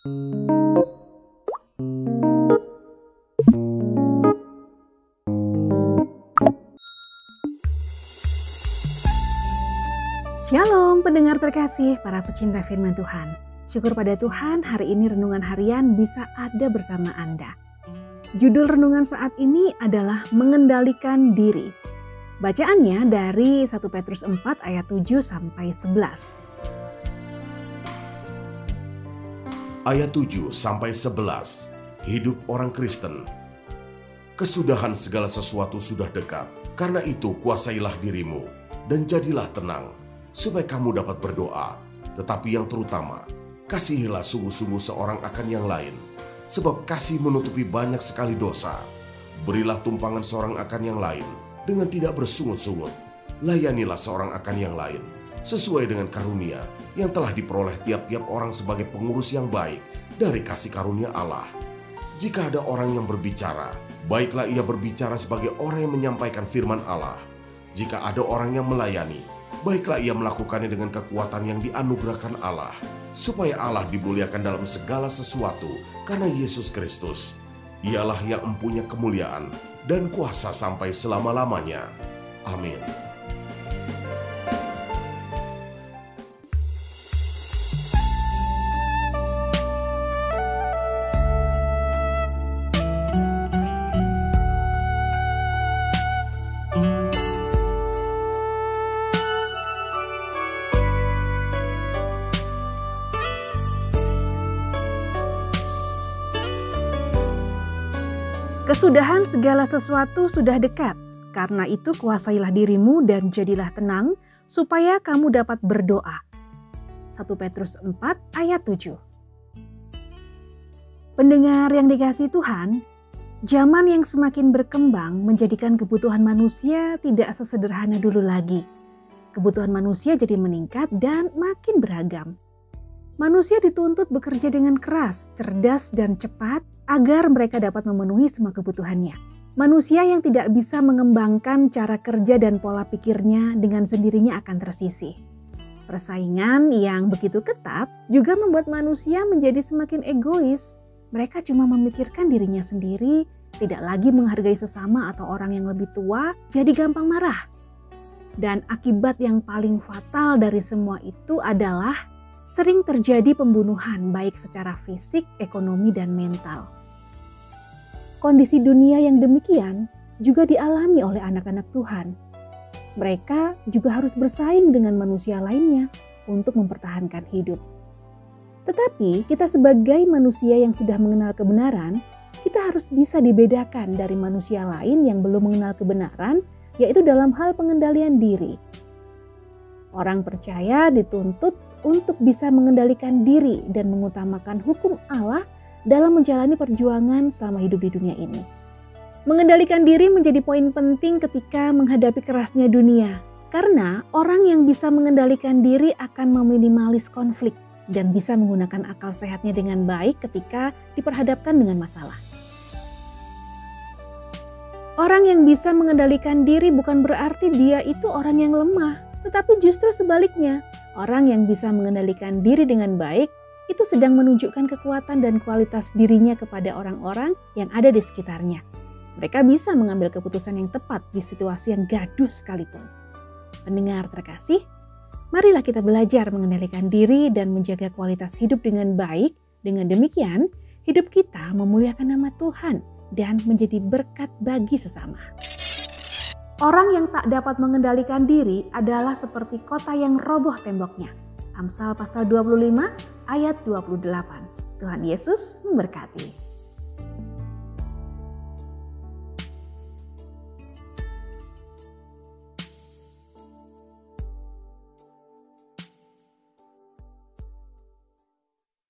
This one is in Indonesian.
Shalom pendengar terkasih, para pecinta firman Tuhan. Syukur pada Tuhan hari ini renungan harian bisa ada bersama Anda. Judul renungan saat ini adalah mengendalikan diri. Bacaannya dari 1 Petrus 4 ayat 7 sampai 11. Ayat 7 sampai 11. Hidup orang Kristen. Kesudahan segala sesuatu sudah dekat. Karena itu kuasailah dirimu dan jadilah tenang supaya kamu dapat berdoa. Tetapi yang terutama, kasihilah sungguh-sungguh seorang akan yang lain, sebab kasih menutupi banyak sekali dosa. Berilah tumpangan seorang akan yang lain dengan tidak bersungut-sungut. Layanilah seorang akan yang lain sesuai dengan karunia yang telah diperoleh tiap-tiap orang sebagai pengurus yang baik dari kasih karunia Allah. Jika ada orang yang berbicara, baiklah ia berbicara sebagai orang yang menyampaikan firman Allah. Jika ada orang yang melayani, baiklah ia melakukannya dengan kekuatan yang dianugerahkan Allah, supaya Allah dimuliakan dalam segala sesuatu karena Yesus Kristus. Ialah yang mempunyai kemuliaan dan kuasa sampai selama-lamanya. Amin. Kesudahan segala sesuatu sudah dekat. Karena itu kuasailah dirimu dan jadilah tenang supaya kamu dapat berdoa. 1 Petrus 4 ayat 7 Pendengar yang dikasih Tuhan, zaman yang semakin berkembang menjadikan kebutuhan manusia tidak sesederhana dulu lagi. Kebutuhan manusia jadi meningkat dan makin beragam. Manusia dituntut bekerja dengan keras, cerdas, dan cepat agar mereka dapat memenuhi semua kebutuhannya. Manusia yang tidak bisa mengembangkan cara kerja dan pola pikirnya dengan sendirinya akan tersisih. Persaingan yang begitu ketat juga membuat manusia menjadi semakin egois. Mereka cuma memikirkan dirinya sendiri, tidak lagi menghargai sesama atau orang yang lebih tua, jadi gampang marah. Dan akibat yang paling fatal dari semua itu adalah sering terjadi pembunuhan baik secara fisik, ekonomi, dan mental. Kondisi dunia yang demikian juga dialami oleh anak-anak Tuhan. Mereka juga harus bersaing dengan manusia lainnya untuk mempertahankan hidup. Tetapi kita sebagai manusia yang sudah mengenal kebenaran, kita harus bisa dibedakan dari manusia lain yang belum mengenal kebenaran, yaitu dalam hal pengendalian diri. Orang percaya dituntut untuk bisa mengendalikan diri dan mengutamakan hukum Allah dalam menjalani perjuangan selama hidup di dunia ini. Mengendalikan diri menjadi poin penting ketika menghadapi kerasnya dunia, karena orang yang bisa mengendalikan diri akan meminimalis konflik dan bisa menggunakan akal sehatnya dengan baik ketika diperhadapkan dengan masalah. Orang yang bisa mengendalikan diri bukan berarti dia itu orang yang lemah, tetapi justru sebaliknya, Orang yang bisa mengendalikan diri dengan baik itu sedang menunjukkan kekuatan dan kualitas dirinya kepada orang-orang yang ada di sekitarnya. Mereka bisa mengambil keputusan yang tepat di situasi yang gaduh sekalipun. Pendengar terkasih, marilah kita belajar mengendalikan diri dan menjaga kualitas hidup dengan baik. Dengan demikian, hidup kita memuliakan nama Tuhan dan menjadi berkat bagi sesama. Orang yang tak dapat mengendalikan diri adalah seperti kota yang roboh temboknya. Amsal pasal 25 ayat 28. Tuhan Yesus memberkati.